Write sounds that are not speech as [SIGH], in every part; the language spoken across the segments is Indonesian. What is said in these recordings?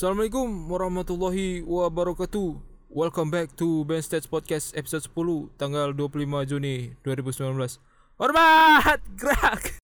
Assalamualaikum warahmatullahi wabarakatuh. Welcome back to Ben Stats Podcast episode 10 tanggal 25 Juni 2019. Hormat gerak.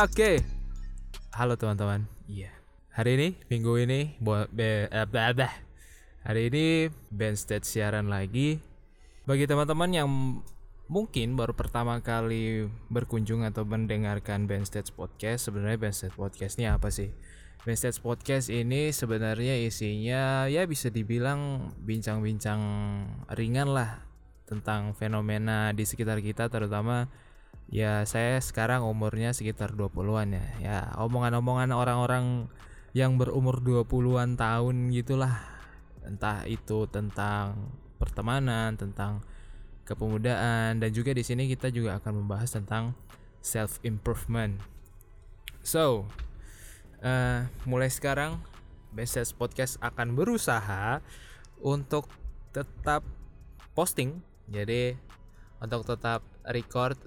Oke. Halo teman-teman. Iya. Hari ini, minggu ini, be- eh, hari ini Ben State siaran lagi. Bagi teman-teman yang mungkin baru pertama kali berkunjung atau mendengarkan Ben Stats Podcast, sebenarnya Ben Stats Podcast ini apa sih? Ben Stats Podcast ini sebenarnya isinya ya bisa dibilang bincang-bincang ringan lah tentang fenomena di sekitar kita terutama ya saya sekarang umurnya sekitar 20-an ya. Ya, omongan-omongan orang-orang yang berumur 20-an tahun gitulah. Entah itu tentang pertemanan, tentang kepemudaan dan juga di sini kita juga akan membahas tentang self improvement. So, eh, mulai sekarang Beses Podcast akan berusaha untuk tetap posting. Jadi untuk tetap record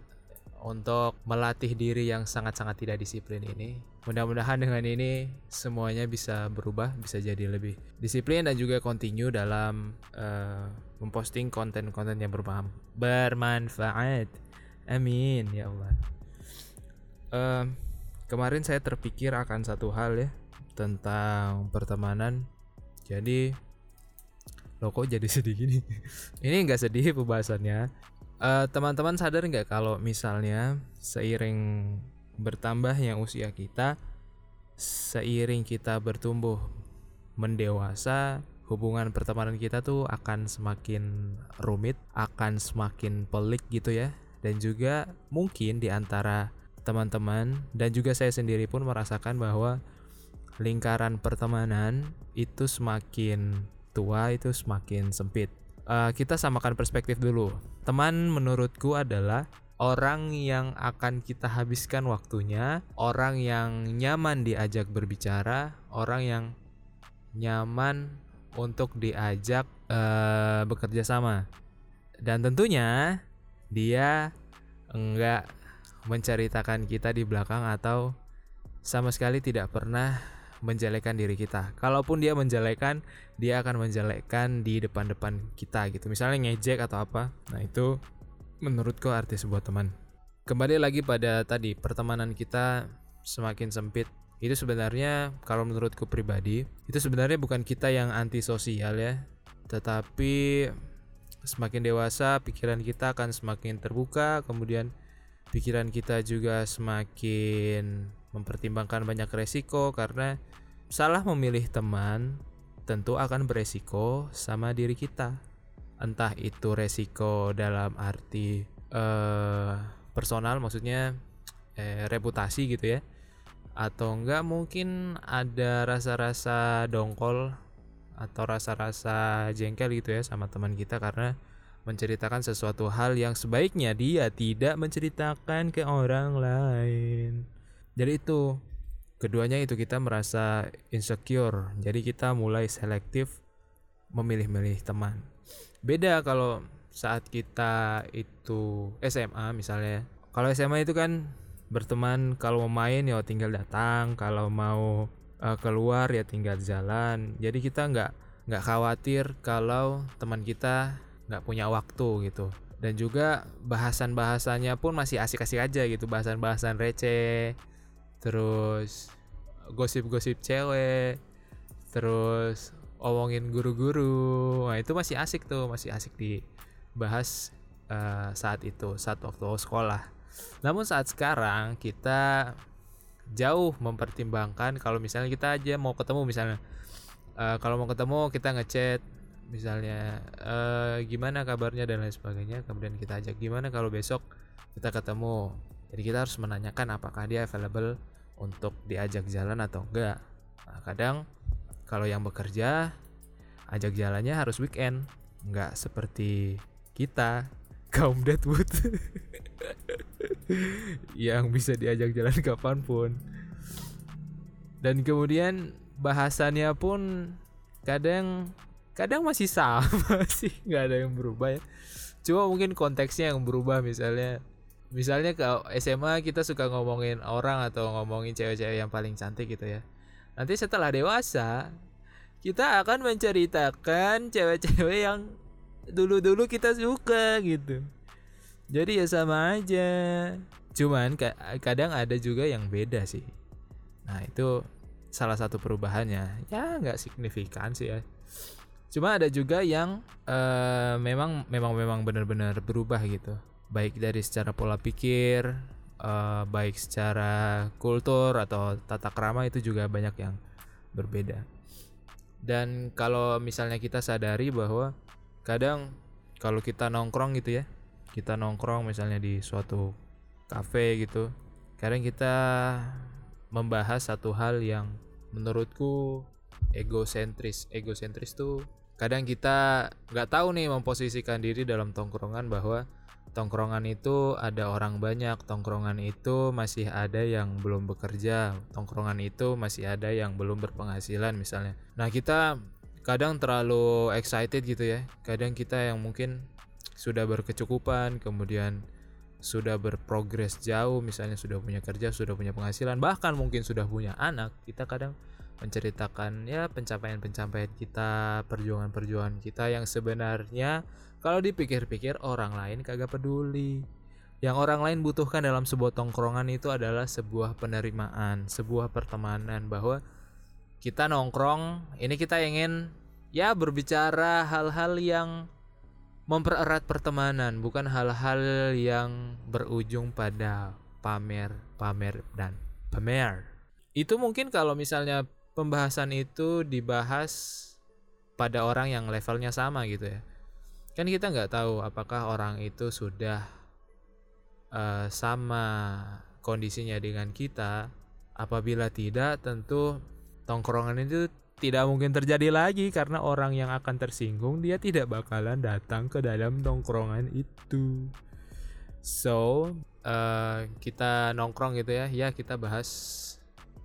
untuk melatih diri yang sangat-sangat tidak disiplin ini. Mudah-mudahan dengan ini semuanya bisa berubah, bisa jadi lebih disiplin dan juga continue dalam eh, memposting konten-konten yang berma- bermanfaat. Amin ya Allah. Em, kemarin saya terpikir akan satu hal ya tentang pertemanan. Jadi lo kok jadi [LAUGHS] sedih gini? Ini nggak sedih pembahasannya. Eh, teman-teman sadar nggak kalau misalnya seiring bertambahnya usia kita, seiring kita bertumbuh mendewasa, hubungan pertemanan kita tuh akan semakin rumit, akan semakin pelik gitu ya. Dan juga mungkin di antara teman-teman dan juga saya sendiri pun merasakan bahwa lingkaran pertemanan itu semakin tua itu semakin sempit. Eh, kita samakan perspektif dulu. Teman menurutku adalah orang yang akan kita habiskan waktunya, orang yang nyaman diajak berbicara, orang yang nyaman untuk diajak eh, bekerja sama. Dan tentunya dia enggak menceritakan kita di belakang atau sama sekali tidak pernah menjelekan diri kita. Kalaupun dia menjelekan, dia akan menjelekan di depan-depan kita gitu. Misalnya ngejek atau apa. Nah, itu menurutku arti sebuah teman. Kembali lagi pada tadi, pertemanan kita semakin sempit. Itu sebenarnya kalau menurutku pribadi, itu sebenarnya bukan kita yang antisosial ya, tetapi semakin dewasa pikiran kita akan semakin terbuka, kemudian pikiran kita juga semakin mempertimbangkan banyak resiko karena salah memilih teman tentu akan beresiko sama diri kita. Entah itu resiko dalam arti eh, personal maksudnya eh, reputasi gitu ya. Atau enggak mungkin ada rasa-rasa dongkol atau rasa-rasa jengkel gitu ya sama teman kita karena menceritakan sesuatu hal yang sebaiknya dia tidak menceritakan ke orang lain. Jadi itu keduanya itu kita merasa insecure. Jadi kita mulai selektif memilih-milih teman. Beda kalau saat kita itu SMA misalnya. Kalau SMA itu kan berteman kalau mau main ya tinggal datang, kalau mau eh, keluar ya tinggal jalan. Jadi kita nggak nggak khawatir kalau teman kita nggak punya waktu gitu dan juga bahasan-bahasannya pun masih asik-asik aja gitu bahasan-bahasan receh terus gosip-gosip cewek terus omongin guru-guru. Nah itu masih asik tuh masih asik dibahas eh, saat itu saat waktu sekolah. Namun saat sekarang kita jauh mempertimbangkan kalau misalnya kita aja mau ketemu misalnya eh, kalau mau ketemu kita ngechat misalnya eh, gimana kabarnya dan lain sebagainya. Kemudian kita ajak gimana kalau besok kita ketemu? Jadi kita harus menanyakan apakah dia available untuk diajak jalan atau enggak. Nah, kadang kalau yang bekerja ajak jalannya harus weekend nggak seperti kita [LAUGHS] kaum Deadwood [LAUGHS] yang bisa diajak jalan kapan pun. Dan kemudian bahasannya pun kadang kadang masih sama [LAUGHS] sih nggak ada yang berubah ya. Cuma mungkin konteksnya yang berubah misalnya misalnya ke SMA kita suka ngomongin orang atau ngomongin cewek-cewek yang paling cantik gitu ya. Nanti setelah dewasa kita akan menceritakan cewek-cewek yang dulu-dulu kita suka gitu. Jadi ya sama aja. Cuman kadang ada juga yang beda sih. Nah itu salah satu perubahannya. Ya nggak signifikan sih ya. Cuma ada juga yang uh, memang memang memang benar-benar berubah gitu baik dari secara pola pikir uh, baik secara kultur atau tata krama itu juga banyak yang berbeda. Dan kalau misalnya kita sadari bahwa kadang kalau kita nongkrong gitu ya kita nongkrong misalnya di suatu kafe gitu kadang kita membahas satu hal yang menurutku egosentris. Egosentris tuh kadang kita nggak tahu nih memposisikan diri dalam tongkrongan bahwa tongkrongan itu ada orang banyak, tongkrongan itu masih ada yang belum bekerja, tongkrongan itu masih ada yang belum berpenghasilan misalnya. Nah, kita kadang terlalu excited gitu ya. Kadang kita yang mungkin sudah berkecukupan, kemudian sudah berprogres jauh, misalnya sudah punya kerja, sudah punya penghasilan, bahkan mungkin sudah punya anak, kita kadang menceritakan ya pencapaian-pencapaian kita, perjuangan-perjuangan kita yang sebenarnya kalau dipikir-pikir orang lain kagak peduli. Yang orang lain butuhkan dalam sebuah tongkrongan itu adalah sebuah penerimaan, sebuah pertemanan bahwa kita nongkrong, ini kita ingin ya berbicara hal-hal yang mempererat pertemanan, bukan hal-hal yang berujung pada pamer, pamer dan pamer. Itu mungkin kalau misalnya pembahasan itu dibahas pada orang yang levelnya sama gitu ya kan kita nggak tahu apakah orang itu sudah uh, sama kondisinya dengan kita. Apabila tidak tentu tongkrongan itu tidak mungkin terjadi lagi karena orang yang akan tersinggung dia tidak bakalan datang ke dalam tongkrongan itu. So uh, kita nongkrong gitu ya. Ya kita bahas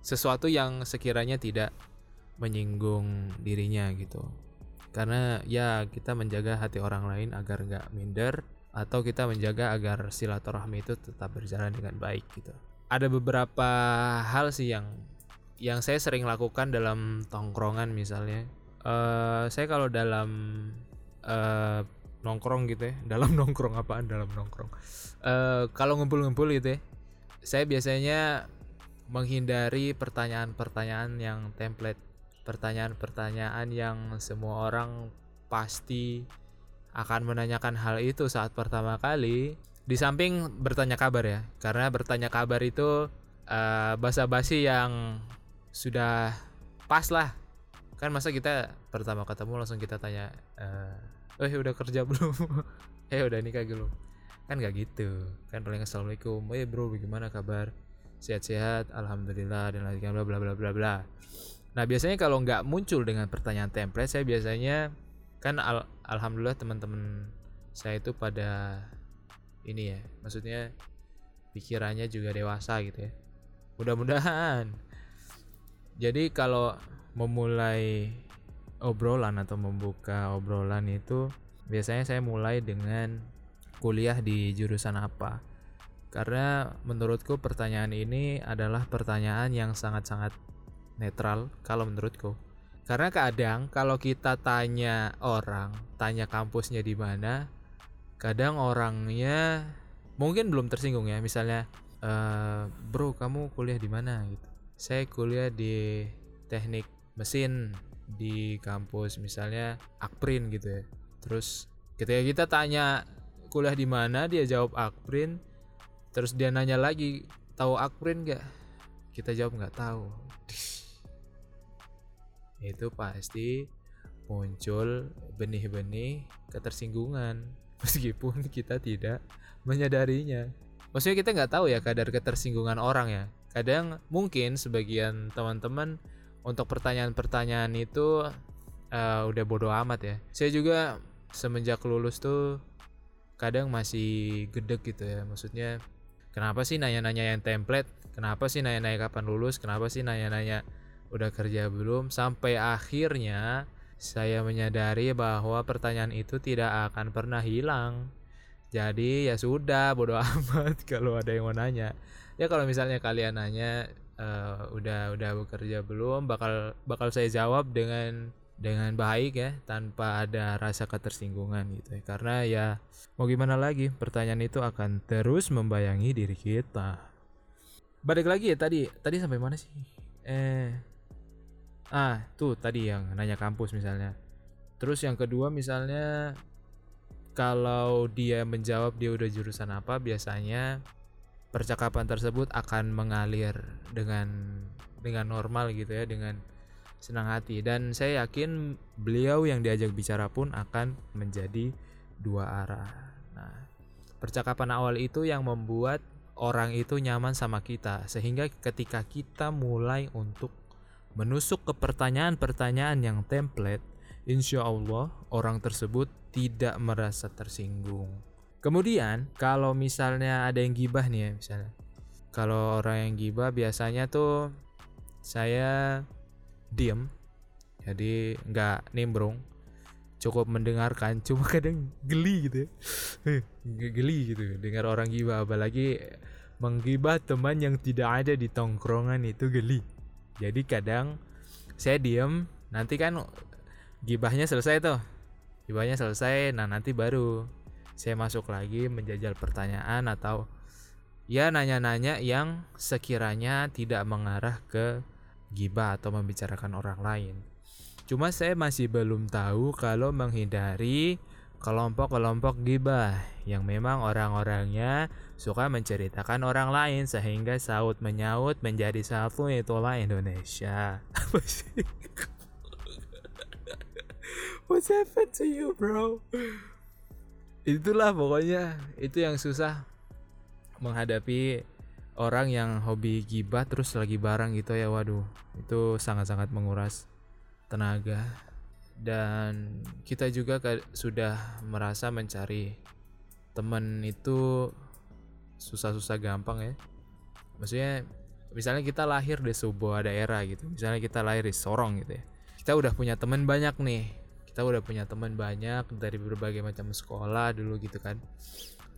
sesuatu yang sekiranya tidak menyinggung dirinya gitu karena ya kita menjaga hati orang lain agar nggak minder atau kita menjaga agar silaturahmi itu tetap berjalan dengan baik gitu. Ada beberapa hal sih yang yang saya sering lakukan dalam tongkrongan misalnya. Uh, saya kalau dalam uh, nongkrong gitu ya [LAUGHS] dalam nongkrong apaan dalam nongkrong. Uh, kalau ngumpul-ngumpul gitu ya saya biasanya menghindari pertanyaan-pertanyaan yang template pertanyaan-pertanyaan yang semua orang pasti akan menanyakan hal itu saat pertama kali. Di samping bertanya kabar ya karena bertanya kabar itu uh, basa-basi yang sudah pas lah. Kan masa kita pertama ketemu langsung kita tanya eh eh udah kerja belum? [LAUGHS] Eh udah nikah belum? Kan nggak gitu. Kan paling assalamualaikum. Eh bro bagaimana kabar? Sehat-sehat alhamdulillah dan lain bla bla bla bla bla Nah biasanya kalau nggak muncul dengan pertanyaan template, saya biasanya kan al alhamdulillah teman-teman saya itu pada ini ya, maksudnya pikirannya juga dewasa gitu ya. Mudah-mudahan. Jadi kalau memulai obrolan atau membuka obrolan itu biasanya saya mulai dengan kuliah di jurusan apa. Karena menurutku pertanyaan ini adalah pertanyaan yang sangat-sangat netral kalau menurutku. Karena kadang kalau kita tanya orang tanya kampusnya di mana kadang orangnya mungkin belum tersinggung ya. Misalnya e, bro kamu kuliah di mana? Gitu. Saya kuliah di teknik mesin di kampus misalnya Akprin gitu ya. Terus ketika kita tanya kuliah di mana? Dia jawab Akprin. Terus dia nanya lagi tahu Akprin gak kita jawab nggak tahu [LAUGHS] itu pasti muncul benih-benih ketersinggungan [LAUGHS] meskipun kita tidak menyadarinya. Maksudnya kita nggak tahu ya kadar ketersinggungan orang ya. Kadang mungkin sebagian teman-teman untuk pertanyaan-pertanyaan itu uh, udah bodoh amat ya. Saya juga semenjak lulus tuh kadang masih gedek gitu ya. Maksudnya kenapa sih nanya-nanya yang template? Kenapa sih nanya-nanya kapan lulus? Kenapa sih nanya-nanya udah kerja belum? Sampai akhirnya saya menyadari bahwa pertanyaan itu tidak akan pernah hilang. Jadi ya sudah bodo [LAUGHS] amat kalau ada yang mau nanya. Ya kalau misalnya kalian nanya uh, udah udah bekerja belum bakal bakal saya jawab dengan dengan baik ya tanpa ada rasa ketersinggungan gitu ya. Karena ya mau gimana lagi pertanyaan itu akan terus membayangi diri kita. Balik lagi ya tadi tadi sampai mana sih? Eh ah tuh tadi yang nanya kampus misalnya. Terus yang kedua misalnya kalau dia menjawab dia udah jurusan apa biasanya percakapan tersebut akan mengalir dengan dengan normal gitu ya dengan senang hati dan saya yakin beliau yang diajak bicara pun akan menjadi dua arah. Nah, percakapan awal itu yang membuat orang itu nyaman sama kita sehingga ketika kita mulai untuk menusuk ke pertanyaan-pertanyaan yang template insya Allah orang tersebut tidak merasa tersinggung. Kemudian kalau misalnya ada yang gibah nih ya misalnya, kalau orang yang gibah biasanya tuh saya diem, jadi nggak nimbrung, cukup mendengarkan, [LAUGHS] cuma kadang geli gitu, ya. geli gitu dengar orang gibah, apalagi menggibah teman yang tidak ada di tongkrongan itu geli. Jadi kadang saya diem, nanti kan gibahnya selesai tuh. Gibahnya selesai nah nanti baru saya masuk lagi menjajal pertanyaan atau ya nanya-nanya yang sekiranya tidak mengarah ke gibah atau membicarakan orang lain. Cuma saya masih belum tahu kalau menghindari kelompok-kelompok gibah yang memang orang-orangnya suka menceritakan orang lain sehingga saut menyaut menjadi satu itulah Indonesia. What's happened to you bro? Itulah pokoknya itu yang susah menghadapi orang yang hobi gibah terus lagi barang gitu ya waduh itu sangat-sangat menguras tenaga dan kita juga sudah merasa mencari teman itu susah-susah gampang ya. Maksudnya misalnya kita lahir di sebuah daerah gitu misalnya kita lahir di Sorong gitu ya. Kita udah punya teman banyak nih. Kita udah punya teman banyak dari berbagai macam sekolah dulu gitu kan.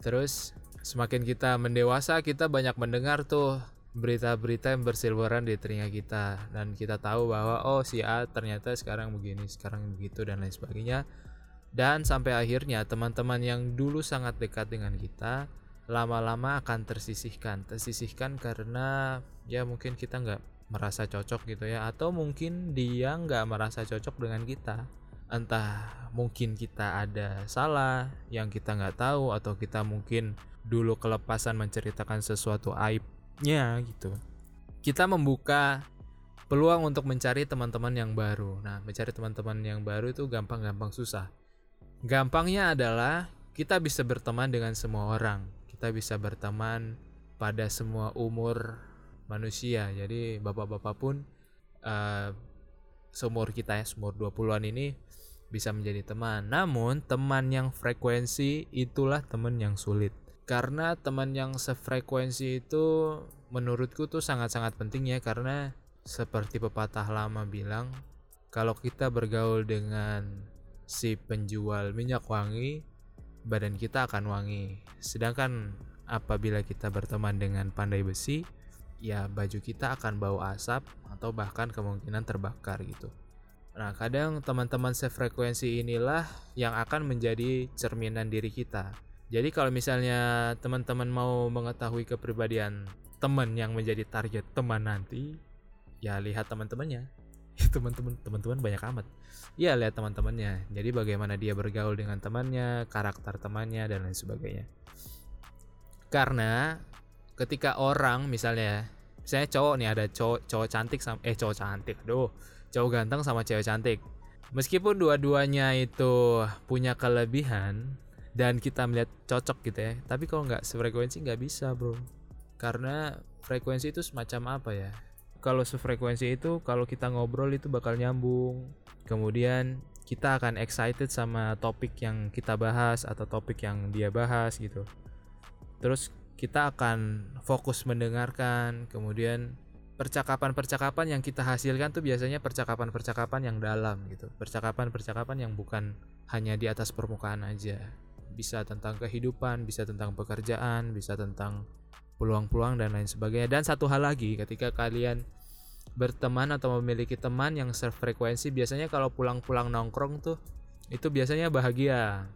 Terus semakin kita mendewasa kita banyak mendengar tuh berita-berita yang berseliweran di telinga kita. Dan kita tahu bahwa oh si A ternyata sekarang begini sekarang begitu dan lain sebagainya. Dan sampai akhirnya teman-teman yang dulu sangat dekat dengan kita lama-lama akan tersisihkan. Tersisihkan karena ya mungkin kita nggak merasa cocok gitu ya. Atau mungkin dia nggak merasa cocok dengan kita. Entah mungkin kita ada salah yang kita nggak tahu atau kita mungkin dulu kelepasan menceritakan sesuatu aibnya gitu. Kita membuka peluang untuk mencari teman-teman yang baru. Nah mencari teman-teman yang baru itu gampang-gampang susah. Gampangnya adalah kita bisa berteman dengan semua orang kita bisa berteman pada semua umur manusia jadi bapak-bapak pun uh, seumur kita ya seumur 20-an ini bisa menjadi teman. Namun, teman yang frekuensi itulah teman yang sulit. Karena teman yang sefrekuensi itu menurutku tuh sangat-sangat penting ya karena seperti pepatah lama bilang, kalau kita bergaul dengan si penjual minyak wangi, badan kita akan wangi. Sedangkan apabila kita berteman dengan pandai besi, ya baju kita akan bau asap atau bahkan kemungkinan terbakar gitu. Nah, kadang teman-teman sefrekuensi inilah yang akan menjadi cerminan diri kita. Jadi kalau misalnya teman-teman mau mengetahui kepribadian teman yang menjadi target teman nanti, ya lihat teman-temannya. [LAUGHS] teman-teman teman-teman banyak amat. Ya lihat teman-temannya. Jadi bagaimana dia bergaul dengan temannya, karakter temannya dan lain sebagainya. Karena ketika orang misalnya, misalnya cowok nih ada cowok cowok cantik sama eh cowok cantik, aduh cowok ganteng sama cewek cantik meskipun dua-duanya itu punya kelebihan dan kita melihat cocok gitu ya tapi kalau nggak sefrekuensi nggak bisa bro karena frekuensi itu semacam apa ya kalau sefrekuensi itu kalau kita ngobrol itu bakal nyambung kemudian kita akan excited sama topik yang kita bahas atau topik yang dia bahas gitu terus kita akan fokus mendengarkan kemudian percakapan-percakapan yang kita hasilkan tuh biasanya percakapan-percakapan yang dalam gitu. Percakapan-percakapan yang bukan hanya di atas permukaan aja. Bisa tentang kehidupan, bisa tentang pekerjaan, bisa tentang peluang-peluang dan lain sebagainya. Dan satu hal lagi, ketika kalian berteman atau memiliki teman yang sefrekuensi, biasanya kalau pulang-pulang nongkrong tuh itu biasanya bahagia.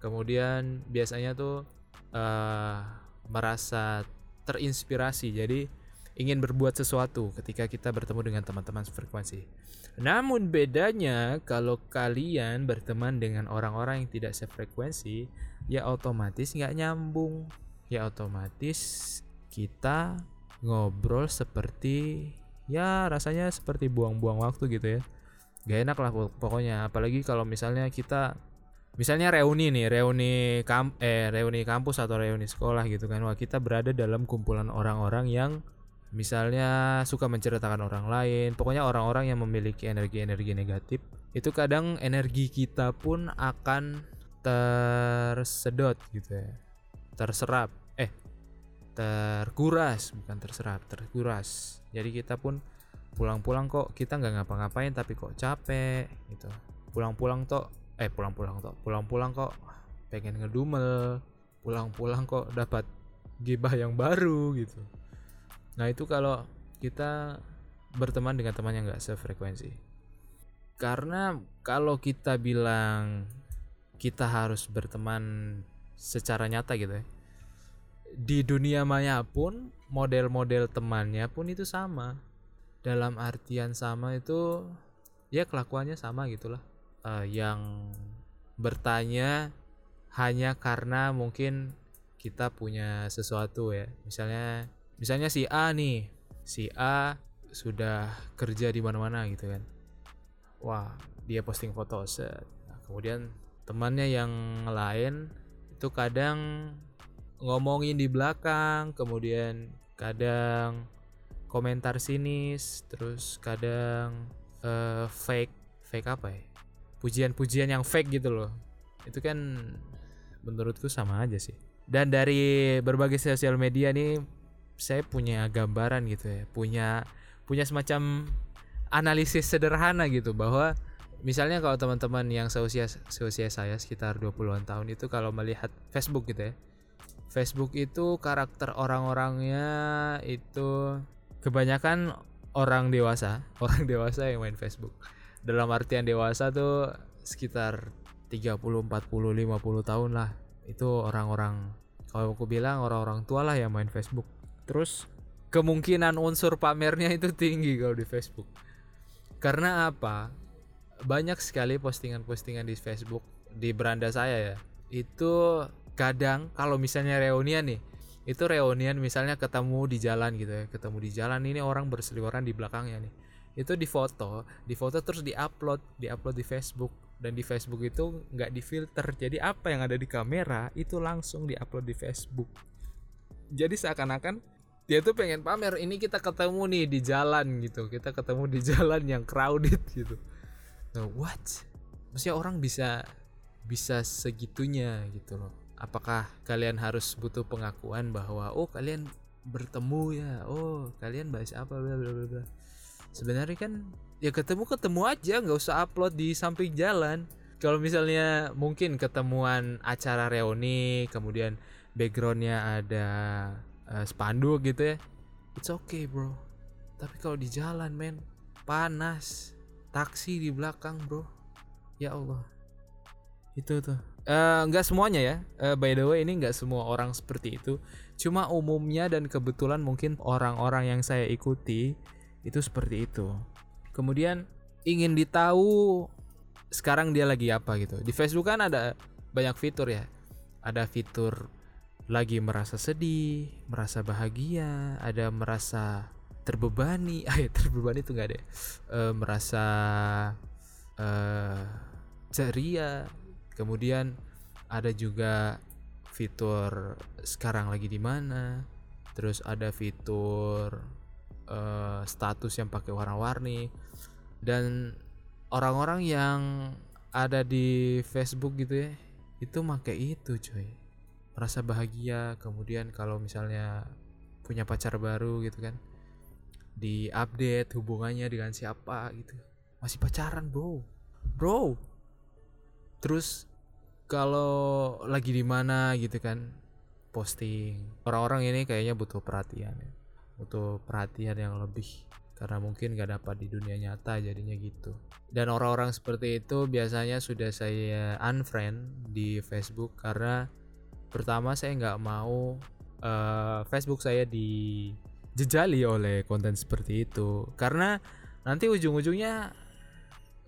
Kemudian biasanya tuh uh, merasa terinspirasi. Jadi ingin berbuat sesuatu ketika kita bertemu dengan teman-teman frekuensi. Namun bedanya kalau kalian berteman dengan orang-orang yang tidak sefrekuensi, ya otomatis nggak nyambung. Ya otomatis kita ngobrol seperti ya rasanya seperti buang-buang waktu gitu ya. Gak enak lah pokoknya. Apalagi kalau misalnya kita misalnya reuni nih reuni kamp eh reuni kampus atau reuni sekolah gitu kan wah kita berada dalam kumpulan orang-orang yang misalnya suka menceritakan orang lain pokoknya orang-orang yang memiliki energi-energi negatif itu kadang energi kita pun akan tersedot gitu ya terserap. Eh terkuras bukan terserap terkuras. Jadi kita pun pulang-pulang kok kita nggak ngapa-ngapain tapi kok capek gitu. Pulang-pulang kok eh pulang-pulang kok pulang-pulang kok pengen ngedumel pulang-pulang kok dapat gibah yang baru gitu. Nah itu kalau kita berteman dengan teman yang gak sefrekuensi. Karena kalau kita bilang kita harus berteman secara nyata gitu ya. Di dunia maya pun model-model temannya pun itu sama. Dalam artian sama itu ya kelakuannya sama gitulah. Uh, yang bertanya hanya karena mungkin kita punya sesuatu ya. Misalnya misalnya si A nih si A sudah kerja di mana-mana gitu kan wah dia posting foto set nah, kemudian temannya yang lain itu kadang ngomongin di belakang kemudian kadang komentar sinis terus kadang uh, fake fake apa ya? Pujian-pujian yang fake gitu loh. Itu kan menurutku sama aja sih. Dan dari berbagai sosial media nih saya punya gambaran gitu ya punya punya semacam analisis sederhana gitu bahwa misalnya kalau teman-teman yang seusia seusia saya sekitar 20-an tahun itu kalau melihat Facebook gitu ya Facebook itu karakter orang-orangnya itu kebanyakan orang dewasa [LAUGHS] orang dewasa yang main Facebook dalam artian dewasa tuh sekitar 30, 40, 50 tahun lah itu orang-orang kalau aku bilang orang-orang tua lah yang main Facebook Terus kemungkinan unsur pamernya itu tinggi kalau di Facebook. Karena apa? Banyak sekali postingan-postingan di Facebook di beranda saya ya. Itu kadang kalau misalnya reunian nih, itu reunian misalnya ketemu di jalan gitu ya, ketemu di jalan ini orang berseliweran di belakangnya nih. Itu di foto, di foto terus diupload, diupload di Facebook dan di Facebook itu nggak difilter. Jadi apa yang ada di kamera itu langsung diupload di Facebook. Jadi seakan-akan dia tuh pengen pamer ini kita ketemu nih di jalan gitu kita ketemu di [LAUGHS] jalan yang crowded gitu nah what? Maksudnya orang bisa bisa segitunya gitu loh. Apakah kalian harus butuh pengakuan bahwa oh kalian bertemu ya. Oh kalian bahas apa bla bla bla sebenarnya kan ya ketemu ketemu aja. Nggak usah upload di samping jalan. Kalau misalnya mungkin ketemuan acara reuni kemudian backgroundnya ada uh, spanduk gitu ya it's okay bro. Tapi kalau di jalan men panas taksi di belakang bro. Ya Allah. Itu tuh. Uh, nggak semuanya ya. Uh, by the way ini nggak semua orang seperti itu. Cuma umumnya dan kebetulan mungkin orang-orang yang saya ikuti itu seperti itu. Kemudian ingin ditahu sekarang dia lagi apa gitu. Di Facebook kan ada banyak fitur ya. Ada fitur lagi merasa sedih, merasa bahagia, ada merasa terbebani, [LAUGHS] ah terbebani itu nggak ada, e, merasa uh, ceria. Kemudian ada juga fitur sekarang lagi di mana terus ada fitur uh, status yang pakai warna-warni. Dan orang-orang yang ada di Facebook gitu ya itu pakai itu coy merasa bahagia kemudian kalau misalnya punya pacar baru gitu kan di update hubungannya dengan siapa gitu. Masih pacaran bro. Bro. Terus kalau lagi di mana gitu kan posting. Orang-orang ini kayaknya butuh perhatian ya. Butuh perhatian yang lebih. Karena mungkin gak dapat di dunia nyata jadinya gitu. Dan orang-orang seperti itu biasanya sudah saya unfriend di Facebook karena pertama saya nggak mau uh, Facebook saya di dijejali oleh konten seperti itu. Karena nanti ujung-ujungnya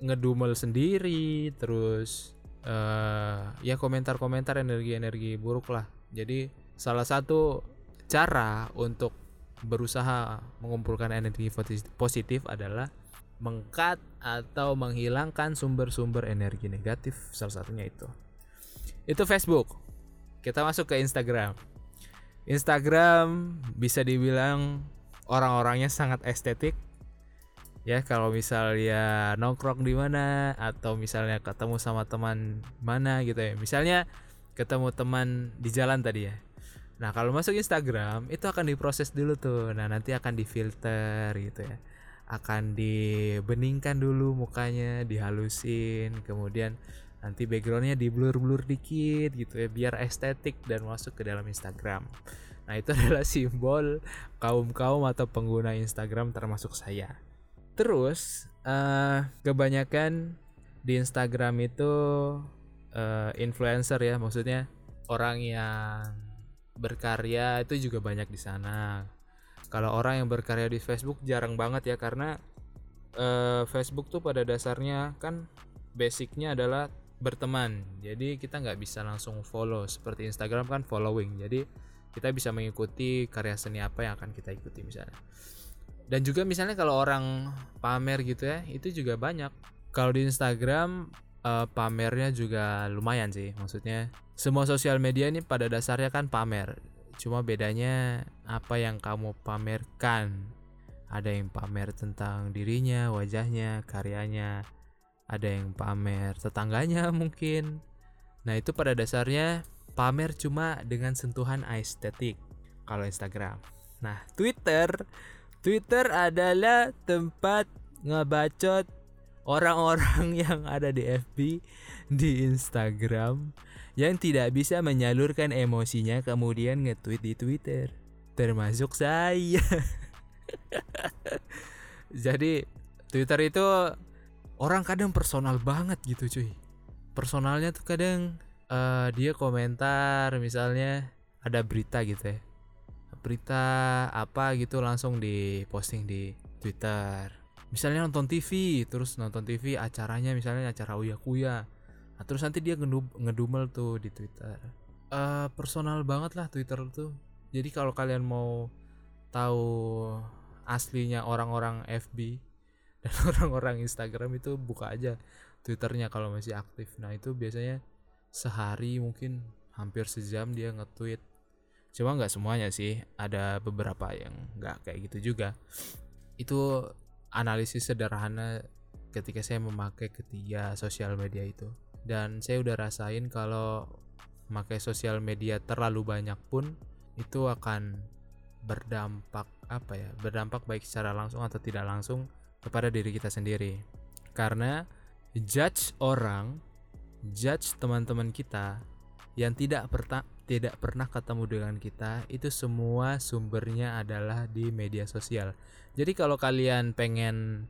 ngedumel sendiri terus uh, ya komentar-komentar energi-energi buruk lah. Jadi salah satu cara untuk berusaha mengumpulkan energi positif adalah mengkat atau menghilangkan sumber-sumber energi negatif salah satunya itu. Itu Facebook. Kita masuk ke Instagram Instagram bisa dibilang orang-orangnya sangat estetik. Ya kalau misalnya nongkrong di mana atau misalnya ketemu sama teman mana gitu ya. Misalnya ketemu teman di jalan tadi ya. Nah kalau masuk Instagram itu akan diproses dulu tuh. Nah nanti akan difilter gitu ya. Akan dibeningkan dulu mukanya dihalusin kemudian nanti backgroundnya di blur blur dikit gitu ya biar estetik dan masuk ke dalam Instagram. Nah itu [LAUGHS] adalah simbol kaum kaum atau pengguna Instagram termasuk saya. Terus uh, kebanyakan di Instagram itu uh, influencer ya maksudnya orang yang berkarya itu juga banyak di sana. Kalau orang yang berkarya di Facebook jarang banget ya karena uh, Facebook tuh pada dasarnya kan basicnya adalah berteman. Jadi kita nggak bisa langsung follow. Seperti Instagram kan following. Jadi kita bisa mengikuti karya seni apa yang akan kita ikuti misalnya. Dan juga misalnya kalau orang pamer gitu ya itu juga banyak. Kalau di Instagram uh, pamernya juga lumayan sih. Maksudnya semua sosial media ini pada dasarnya kan pamer. Cuma bedanya apa yang kamu pamerkan. Ada yang pamer tentang dirinya wajahnya karyanya ada yang pamer tetangganya [LAUGHS] mungkin. Nah, itu pada dasarnya pamer cuma dengan sentuhan estetik kalau Instagram. Nah, Twitter Twitter adalah tempat ngebacot orang-orang [LAUGHS] yang ada di FB di Instagram yang tidak bisa menyalurkan emosinya kemudian nge-tweet di Twitter. Termasuk saya. [LAUGHS] Jadi Twitter itu orang kadang personal banget gitu cuy. Personalnya tuh kadang uh, dia komentar misalnya ada berita gitu ya. Berita apa gitu langsung di posting di Twitter. Misalnya nonton TV terus nonton TV acaranya misalnya acara Uya Kuya. Nah, terus nanti dia ngedumel tuh di Twitter. Uh, personal banget lah Twitter tuh. Jadi kalau kalian mau tahu aslinya orang-orang FB dan [LAUGHS] orang-orang Instagram itu buka aja Twitternya kalau masih aktif. Nah itu biasanya sehari mungkin hampir sejam dia nge-tweet. Cuma nggak semuanya sih. Ada beberapa yang nggak kayak gitu juga. Itu analisis sederhana ketika saya memakai ketiga sosial media itu. Dan saya udah rasain kalau memakai sosial media terlalu banyak pun itu akan berdampak apa ya berdampak baik secara langsung atau tidak langsung kepada diri kita sendiri. Karena judge orang, judge teman-teman kita yang tidak pernah tidak pernah ketemu dengan kita itu semua sumbernya adalah di media sosial. Jadi kalau kalian pengen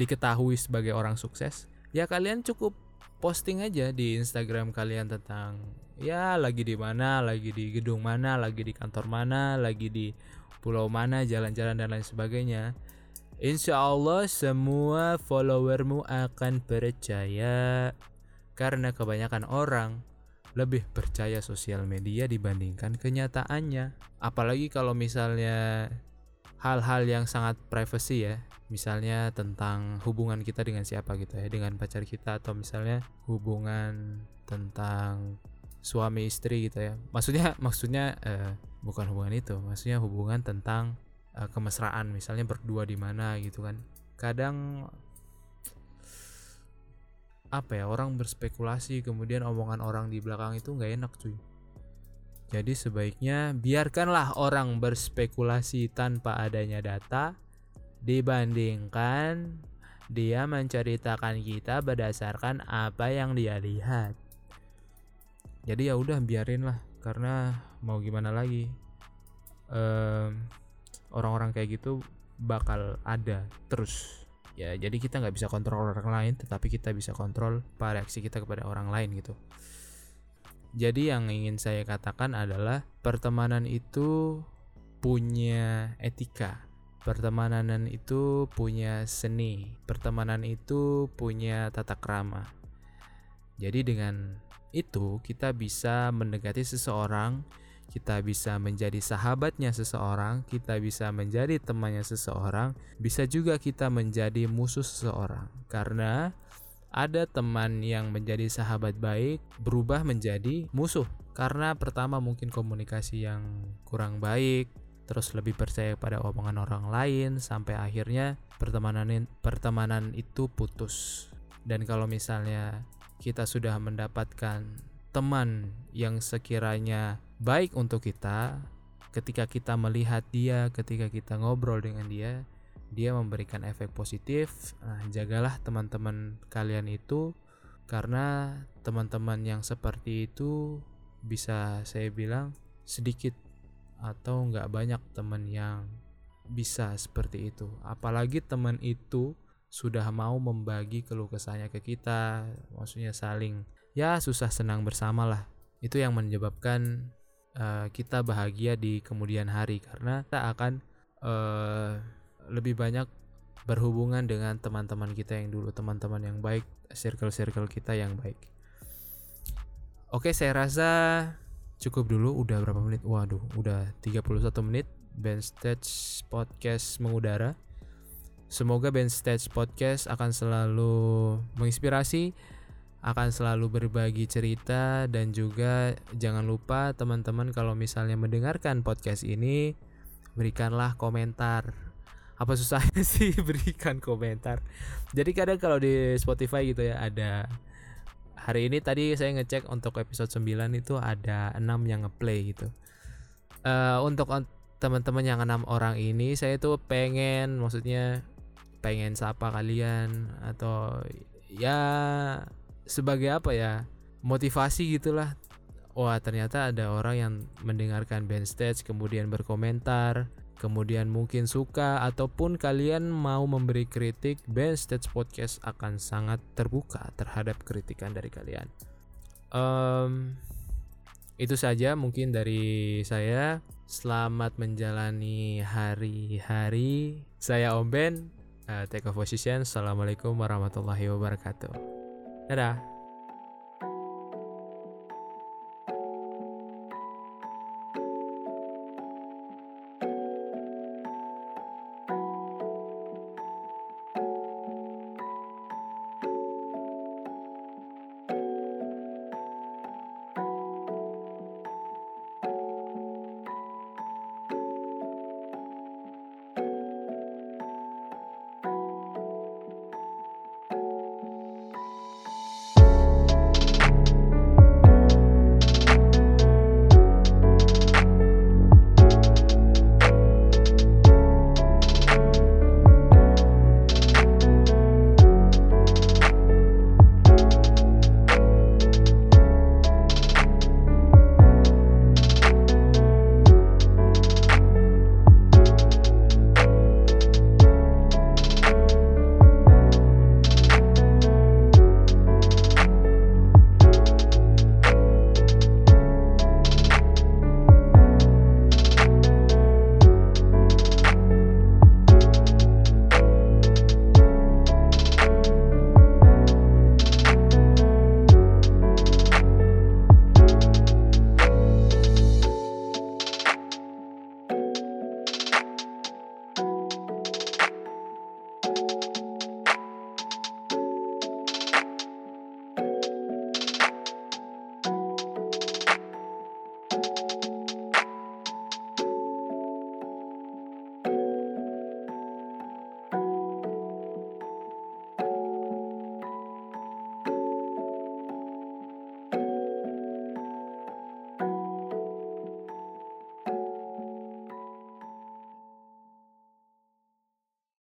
diketahui sebagai orang sukses, ya kalian cukup posting aja di Instagram kalian tentang ya lagi di mana, lagi di gedung mana, lagi di kantor mana, lagi di pulau mana, jalan-jalan dan lain sebagainya. Insya Allah semua followermu akan percaya karena kebanyakan orang lebih percaya sosial media dibandingkan kenyataannya. Apalagi kalau misalnya hal-hal yang sangat privacy ya. Misalnya tentang hubungan kita dengan siapa gitu ya. Dengan pacar kita atau misalnya hubungan tentang suami istri gitu ya. Maksudnya maksudnya uh, bukan hubungan itu. Maksudnya hubungan tentang uh, kemesraan misalnya berdua di mana gitu kan. Kadang apa ya orang berspekulasi kemudian omongan orang di belakang itu nggak enak cuy. Jadi sebaiknya biarkanlah orang berspekulasi tanpa adanya data dibandingkan dia menceritakan kita berdasarkan apa yang dia lihat. Jadi ya udah biarin lah karena mau gimana lagi. Orang orang-orang kayak gitu bakal ada terus. Ya jadi kita nggak bisa kontrol orang lain tetapi kita bisa kontrol reaksi kita kepada orang lain gitu. Jadi yang ingin saya katakan adalah pertemanan itu punya etika. Pertemanan itu punya seni, pertemanan itu punya tata krama. Jadi dengan itu kita bisa mendekati seseorang, kita bisa menjadi sahabatnya seseorang, kita bisa menjadi temannya seseorang, bisa juga kita menjadi musuh seseorang. Karena ada teman yang menjadi sahabat baik berubah menjadi musuh karena pertama mungkin komunikasi yang kurang baik, terus lebih percaya pada omongan orang lain sampai akhirnya pertemanan pertemanan itu putus. Dan kalau misalnya kita sudah mendapatkan teman yang sekiranya baik untuk kita, ketika kita melihat dia, ketika kita ngobrol dengan dia, dia memberikan efek positif. Nah, jagalah teman-teman kalian itu karena teman-teman yang seperti itu bisa saya bilang sedikit atau nggak banyak teman yang bisa seperti itu apalagi teman itu sudah mau membagi keluh kesahnya ke kita maksudnya saling ya susah senang bersama lah itu yang menyebabkan uh, kita bahagia di kemudian hari karena kita akan uh, lebih banyak berhubungan dengan teman-teman kita yang dulu teman-teman yang baik circle-circle kita yang baik. Oke saya rasa cukup dulu. Udah berapa menit? Waduh udah 31 menit. Band stage podcast mengudara. Semoga band stage podcast akan selalu menginspirasi akan selalu berbagi cerita dan juga jangan lupa teman-teman kalau misalnya mendengarkan podcast ini berikanlah komentar. Apa susahnya [LAUGHS] sih berikan komentar? Jadi kadang kalau di Spotify gitu ya ada. Hari ini tadi saya ngecek untuk episode 9 itu ada 6 yang ngeplay gitu. Uh, untuk teman-teman yang enam orang ini saya tuh pengen maksudnya pengen sapa kalian atau ya sebagai apa ya motivasi gitulah wah ternyata ada orang yang mendengarkan band stage kemudian berkomentar kemudian mungkin suka ataupun kalian mau memberi kritik, Ben Stage Podcast akan sangat terbuka terhadap kritikan dari kalian. Um, itu saja mungkin dari saya. Selamat menjalani hari-hari. Saya Om Ben. Uh, take a position. Assalamualaikum warahmatullahi wabarakatuh. Tchau.